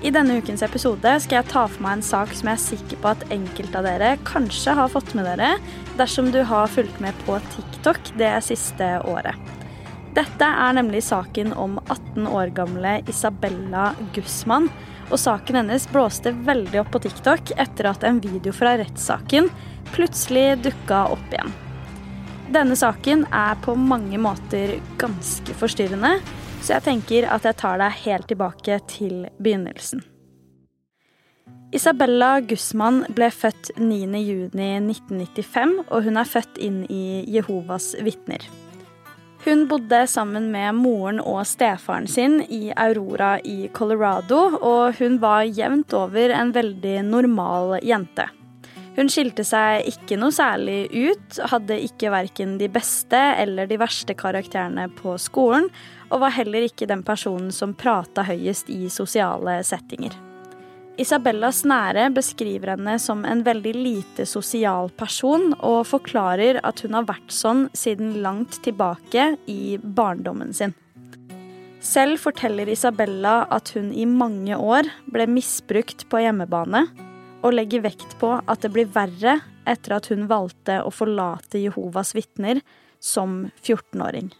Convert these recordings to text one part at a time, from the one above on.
I denne ukens episode skal jeg ta for meg en sak som jeg er sikker på at enkelte av dere kanskje har fått med dere dersom du har fulgt med på TikTok det siste året. Dette er nemlig saken om 18 år gamle Isabella Gussmann. Og saken hennes blåste veldig opp på TikTok etter at en video fra rettssaken plutselig dukka opp igjen. Denne saken er på mange måter ganske forstyrrende, så jeg tenker at jeg tar deg helt tilbake til begynnelsen. Isabella Gussmann ble født 9.6.1995, og hun er født inn i Jehovas vitner. Hun bodde sammen med moren og stefaren sin i Aurora i Colorado, og hun var jevnt over en veldig normal jente. Hun skilte seg ikke noe særlig ut, hadde ikke verken de beste eller de verste karakterene på skolen, og var heller ikke den personen som prata høyest i sosiale settinger. Isabellas nære beskriver henne som en veldig lite sosial person, og forklarer at hun har vært sånn siden langt tilbake i barndommen sin. Selv forteller Isabella at hun i mange år ble misbrukt på hjemmebane, og legger vekt på at det blir verre etter at hun valgte å forlate Jehovas vitner som 14-åring.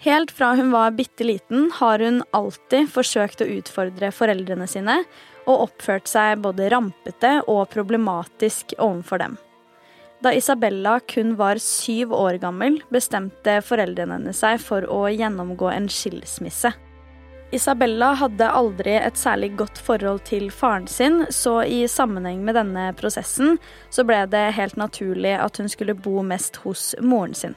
Helt fra hun var bitte liten, har hun alltid forsøkt å utfordre foreldrene sine og oppført seg både rampete og problematisk overfor dem. Da Isabella kun var syv år gammel, bestemte foreldrene hennes seg for å gjennomgå en skilsmisse. Isabella hadde aldri et særlig godt forhold til faren sin, så i sammenheng med denne prosessen så ble det helt naturlig at hun skulle bo mest hos moren sin.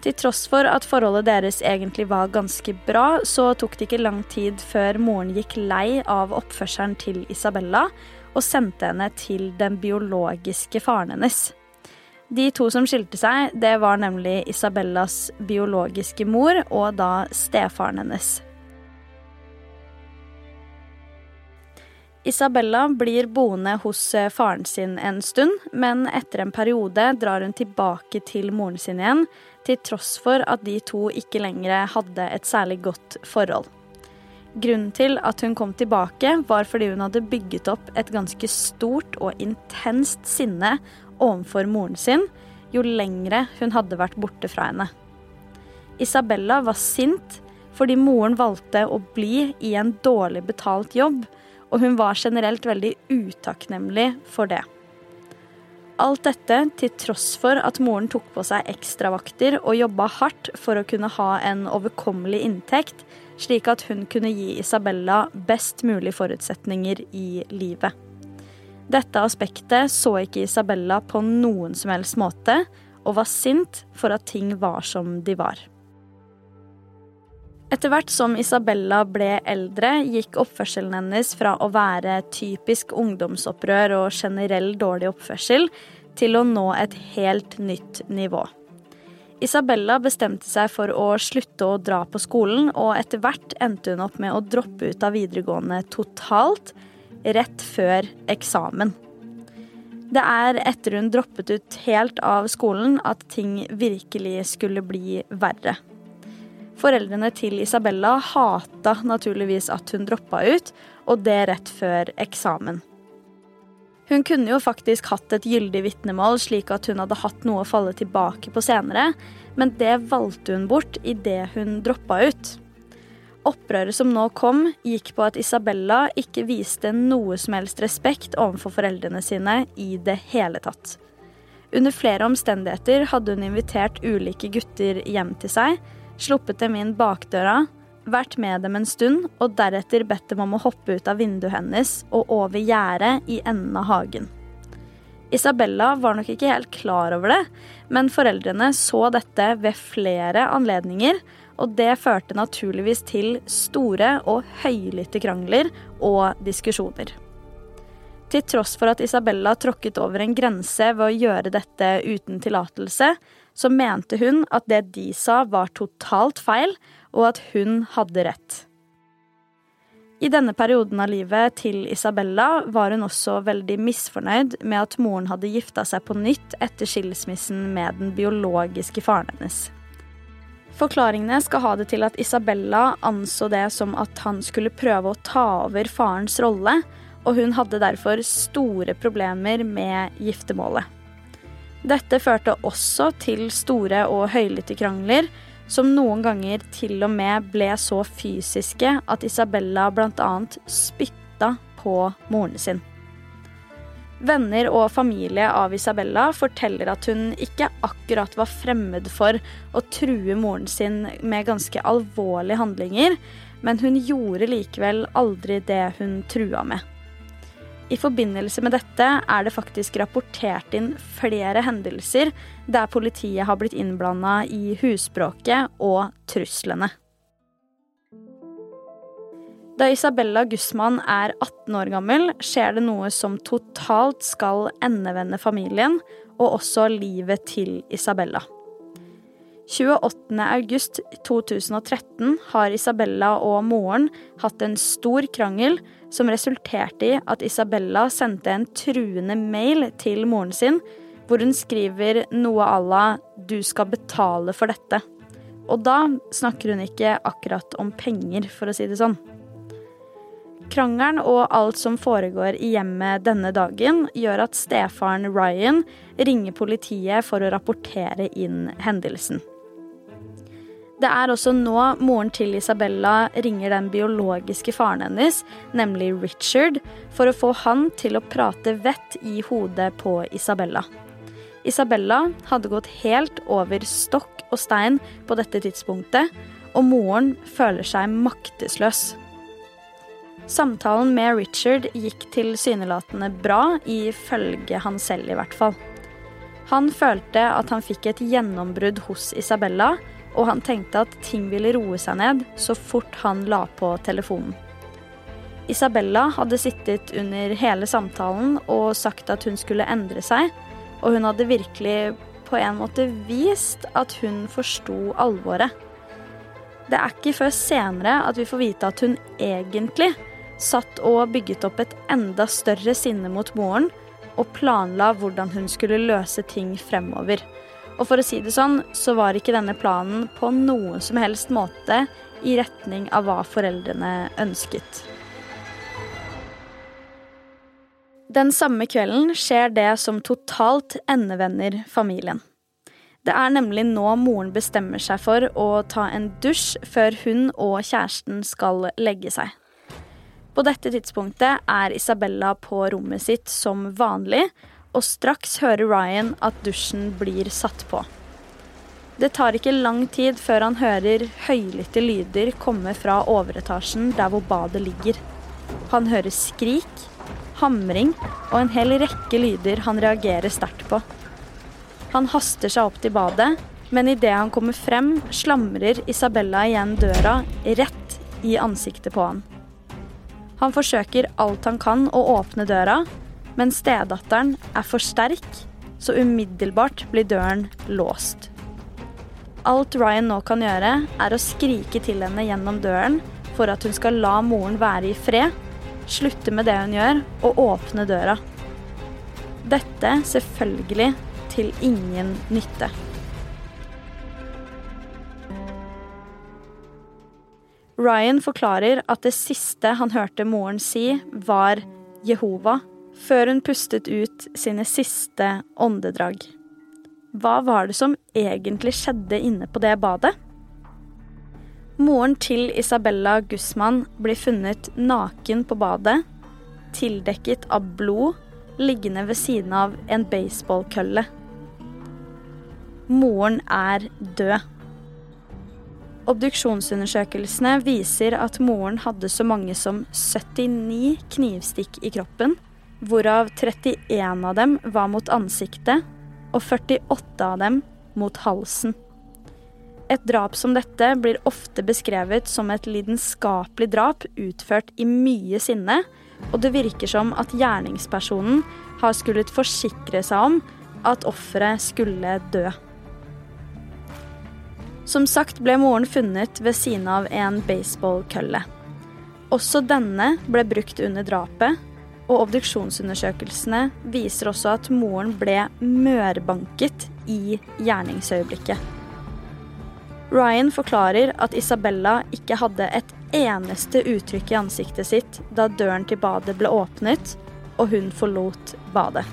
Til tross for at forholdet deres egentlig var ganske bra, så tok det ikke lang tid før moren gikk lei av oppførselen til Isabella og sendte henne til den biologiske faren hennes. De to som skilte seg, det var nemlig Isabellas biologiske mor og da stefaren hennes. Isabella blir boende hos faren sin en stund, men etter en periode drar hun tilbake til moren sin igjen, til tross for at de to ikke lenger hadde et særlig godt forhold. Grunnen til at hun kom tilbake, var fordi hun hadde bygget opp et ganske stort og intenst sinne overfor moren sin jo lengre hun hadde vært borte fra henne. Isabella var sint fordi moren valgte å bli i en dårlig betalt jobb, og hun var generelt veldig utakknemlig for det. Alt dette til tross for at moren tok på seg ekstravakter og jobba hardt for å kunne ha en overkommelig inntekt, slik at hun kunne gi Isabella best mulig forutsetninger i livet. Dette aspektet så ikke Isabella på noen som helst måte, og var sint for at ting var som de var. Etter hvert som Isabella ble eldre, gikk oppførselen hennes fra å være typisk ungdomsopprør og generell dårlig oppførsel til å nå et helt nytt nivå. Isabella bestemte seg for å slutte å dra på skolen, og etter hvert endte hun opp med å droppe ut av videregående totalt, rett før eksamen. Det er etter hun droppet ut helt av skolen at ting virkelig skulle bli verre. Foreldrene til Isabella hata naturligvis at hun droppa ut, og det rett før eksamen. Hun kunne jo faktisk hatt et gyldig vitnemål, slik at hun hadde hatt noe å falle tilbake på senere, men det valgte hun bort idet hun droppa ut. Opprøret som nå kom, gikk på at Isabella ikke viste noe som helst respekt overfor foreldrene sine i det hele tatt. Under flere omstendigheter hadde hun invitert ulike gutter hjem til seg, sluppet dem inn bakdøra, vært med dem en stund og deretter bedt dem om å hoppe ut av vinduet hennes og over gjerdet i enden av hagen. Isabella var nok ikke helt klar over det, men foreldrene så dette ved flere anledninger, og det førte naturligvis til store og høylytte krangler og diskusjoner. Til tross for at Isabella tråkket over en grense ved å gjøre dette uten tillatelse, så mente hun at det de sa var totalt feil, og at hun hadde rett. I denne perioden av livet til Isabella var hun også veldig misfornøyd med at moren hadde gifta seg på nytt etter skilsmissen med den biologiske faren hennes. Forklaringene skal ha det til at Isabella anså det som at han skulle prøve å ta over farens rolle, og hun hadde derfor store problemer med giftermålet. Dette førte også til store og høylytte krangler, som noen ganger til og med ble så fysiske at Isabella bl.a. spytta på moren sin. Venner og familie av Isabella forteller at hun ikke akkurat var fremmed for å true moren sin med ganske alvorlige handlinger, men hun gjorde likevel aldri det hun trua med. I forbindelse med dette er det faktisk rapportert inn flere hendelser der politiet har blitt innblanda i husbråket og truslene. Da Isabella Guzman er 18 år gammel, skjer det noe som totalt skal endevende familien, og også livet til Isabella. 28.8.2013 har Isabella og moren hatt en stor krangel som resulterte i at Isabella sendte en truende mail til moren sin, hvor hun skriver noe à la 'du skal betale for dette'. Og da snakker hun ikke akkurat om penger, for å si det sånn. Krangelen og alt som foregår i hjemmet denne dagen, gjør at stefaren Ryan ringer politiet for å rapportere inn hendelsen. Det er også nå moren til Isabella ringer den biologiske faren hennes, nemlig Richard, for å få han til å prate vett i hodet på Isabella. Isabella hadde gått helt over stokk og stein på dette tidspunktet, og moren føler seg maktesløs. Samtalen med Richard gikk tilsynelatende bra, ifølge han selv i hvert fall. Han følte at han fikk et gjennombrudd hos Isabella, og han tenkte at ting ville roe seg ned så fort han la på telefonen. Isabella hadde sittet under hele samtalen og sagt at hun skulle endre seg, og hun hadde virkelig på en måte vist at hun forsto alvoret. Det er ikke før senere at vi får vite at hun egentlig satt og bygget opp et enda større sinne mot moren og planla hvordan hun skulle løse ting fremover. Og for å si det sånn, så var ikke denne planen på noen som helst måte i retning av hva foreldrene ønsket. Den samme kvelden skjer det som totalt endevender familien. Det er nemlig nå moren bestemmer seg for å ta en dusj før hun og kjæresten skal legge seg. På dette tidspunktet er Isabella på rommet sitt som vanlig, og straks hører Ryan at dusjen blir satt på. Det tar ikke lang tid før han hører høylytte lyder komme fra overetasjen der hvor badet ligger. Han hører skrik, hamring og en hel rekke lyder han reagerer sterkt på. Han haster seg opp til badet, men idet han kommer frem, slamrer Isabella igjen døra rett i ansiktet på han. Han forsøker alt han kan å åpne døra, men stedatteren er for sterk, så umiddelbart blir døren låst. Alt Ryan nå kan gjøre, er å skrike til henne gjennom døren for at hun skal la moren være i fred, slutte med det hun gjør, og åpne døra. Dette selvfølgelig til ingen nytte. Ryan forklarer at det siste han hørte moren si, var Jehova, før hun pustet ut sine siste åndedrag. Hva var det som egentlig skjedde inne på det badet? Moren til Isabella Guzman blir funnet naken på badet, tildekket av blod, liggende ved siden av en baseballkølle. Moren er død. Obduksjonsundersøkelsene viser at moren hadde så mange som 79 knivstikk i kroppen, hvorav 31 av dem var mot ansiktet og 48 av dem mot halsen. Et drap som dette blir ofte beskrevet som et lidenskapelig drap utført i mye sinne, og det virker som at gjerningspersonen har skullet forsikre seg om at offeret skulle dø. Som sagt ble moren funnet ved siden av en baseballkølle. Også denne ble brukt under drapet, og obduksjonsundersøkelsene viser også at moren ble mørbanket i gjerningsøyeblikket. Ryan forklarer at Isabella ikke hadde et eneste uttrykk i ansiktet sitt da døren til badet ble åpnet og hun forlot badet.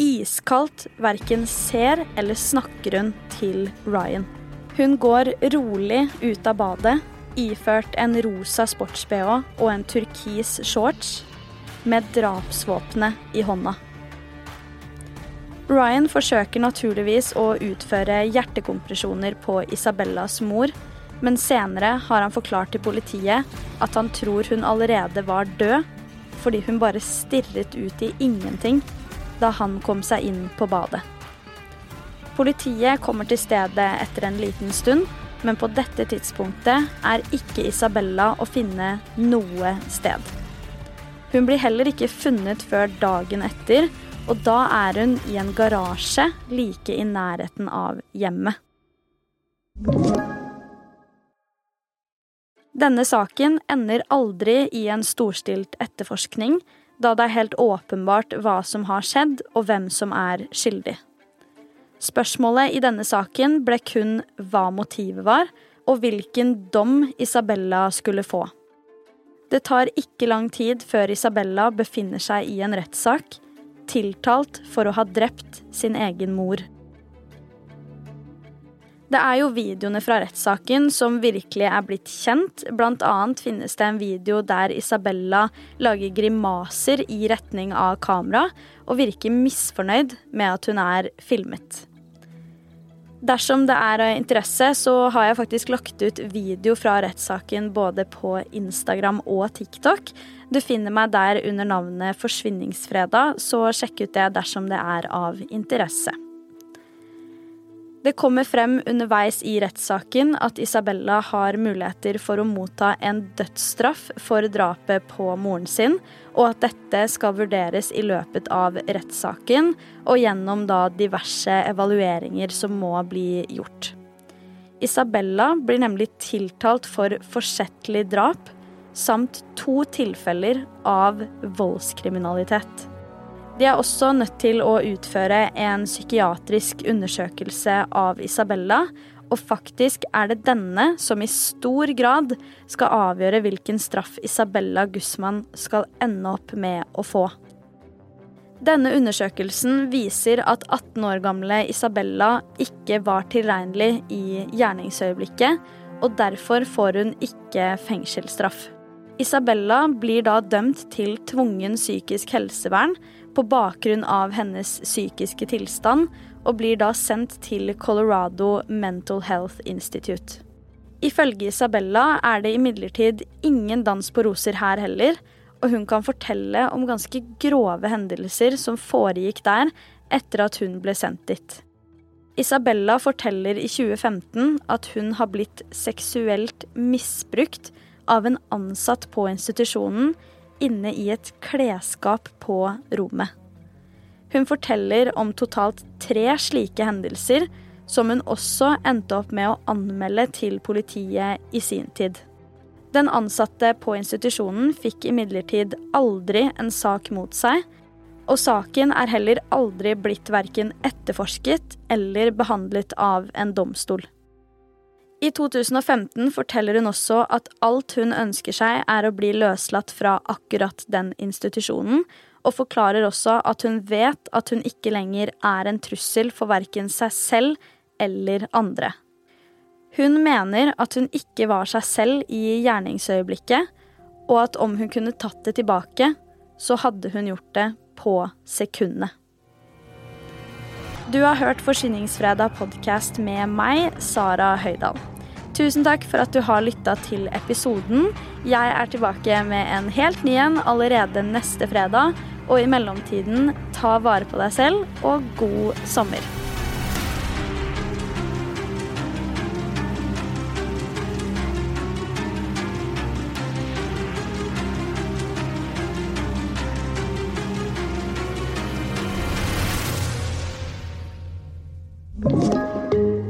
Iskaldt verken ser eller snakker hun til Ryan. Hun går rolig ut av badet, iført en rosa sports-BH og en turkis shorts, med drapsvåpenet i hånda. Ryan forsøker naturligvis å utføre hjertekompresjoner på Isabellas mor, men senere har han forklart til politiet at han tror hun allerede var død, fordi hun bare stirret ut i ingenting da han kom seg inn på badet. Politiet kommer til stedet etter en liten stund, men på dette tidspunktet er ikke Isabella å finne noe sted. Hun blir heller ikke funnet før dagen etter, og da er hun i en garasje like i nærheten av hjemmet. Denne saken ender aldri i en storstilt etterforskning, da det er helt åpenbart hva som har skjedd og hvem som er skyldig. Spørsmålet i denne saken ble kun hva motivet var, og hvilken dom Isabella skulle få. Det tar ikke lang tid før Isabella befinner seg i en rettssak, tiltalt for å ha drept sin egen mor. Det er jo videoene fra rettssaken som virkelig er blitt kjent. Blant annet finnes det en video der Isabella lager grimaser i retning av kamera og virker misfornøyd med at hun er filmet. Dersom det er av interesse, så har jeg faktisk lagt ut video fra rettssaken både på Instagram og TikTok. Du finner meg der under navnet Forsvinningsfredag, så sjekk ut det dersom det er av interesse. Det kommer frem underveis i rettssaken at Isabella har muligheter for å motta en dødsstraff for drapet på moren sin, og at dette skal vurderes i løpet av rettssaken og gjennom da diverse evalueringer som må bli gjort. Isabella blir nemlig tiltalt for forsettlig drap samt to tilfeller av voldskriminalitet. De er også nødt til å utføre en psykiatrisk undersøkelse av Isabella, og faktisk er det denne som i stor grad skal avgjøre hvilken straff Isabella Guzman skal ende opp med å få. Denne undersøkelsen viser at 18 år gamle Isabella ikke var tilregnelig i gjerningsøyeblikket, og derfor får hun ikke fengselsstraff. Isabella blir da dømt til tvungen psykisk helsevern på bakgrunn av hennes psykiske tilstand, og blir da sendt til Colorado Mental Health Institute. Ifølge Isabella er det imidlertid ingen dans på roser her heller, og hun kan fortelle om ganske grove hendelser som foregikk der etter at hun ble sendt dit. Isabella forteller i 2015 at hun har blitt seksuelt misbrukt av en ansatt på institusjonen inne i et klesskap på rommet. Hun forteller om totalt tre slike hendelser, som hun også endte opp med å anmelde til politiet i sin tid. Den ansatte på institusjonen fikk imidlertid aldri en sak mot seg, og saken er heller aldri blitt verken etterforsket eller behandlet av en domstol. I 2015 forteller hun også at alt hun ønsker seg, er å bli løslatt fra akkurat den institusjonen, og forklarer også at hun vet at hun ikke lenger er en trussel for verken seg selv eller andre. Hun mener at hun ikke var seg selv i gjerningsøyeblikket, og at om hun kunne tatt det tilbake, så hadde hun gjort det på sekundet. Du har hørt Forsyningsfredag podkast med meg, Sara Høydahl. Tusen takk for at du har lytta til episoden. Jeg er tilbake med en helt ny en allerede neste fredag. Og i mellomtiden, ta vare på deg selv, og god sommer.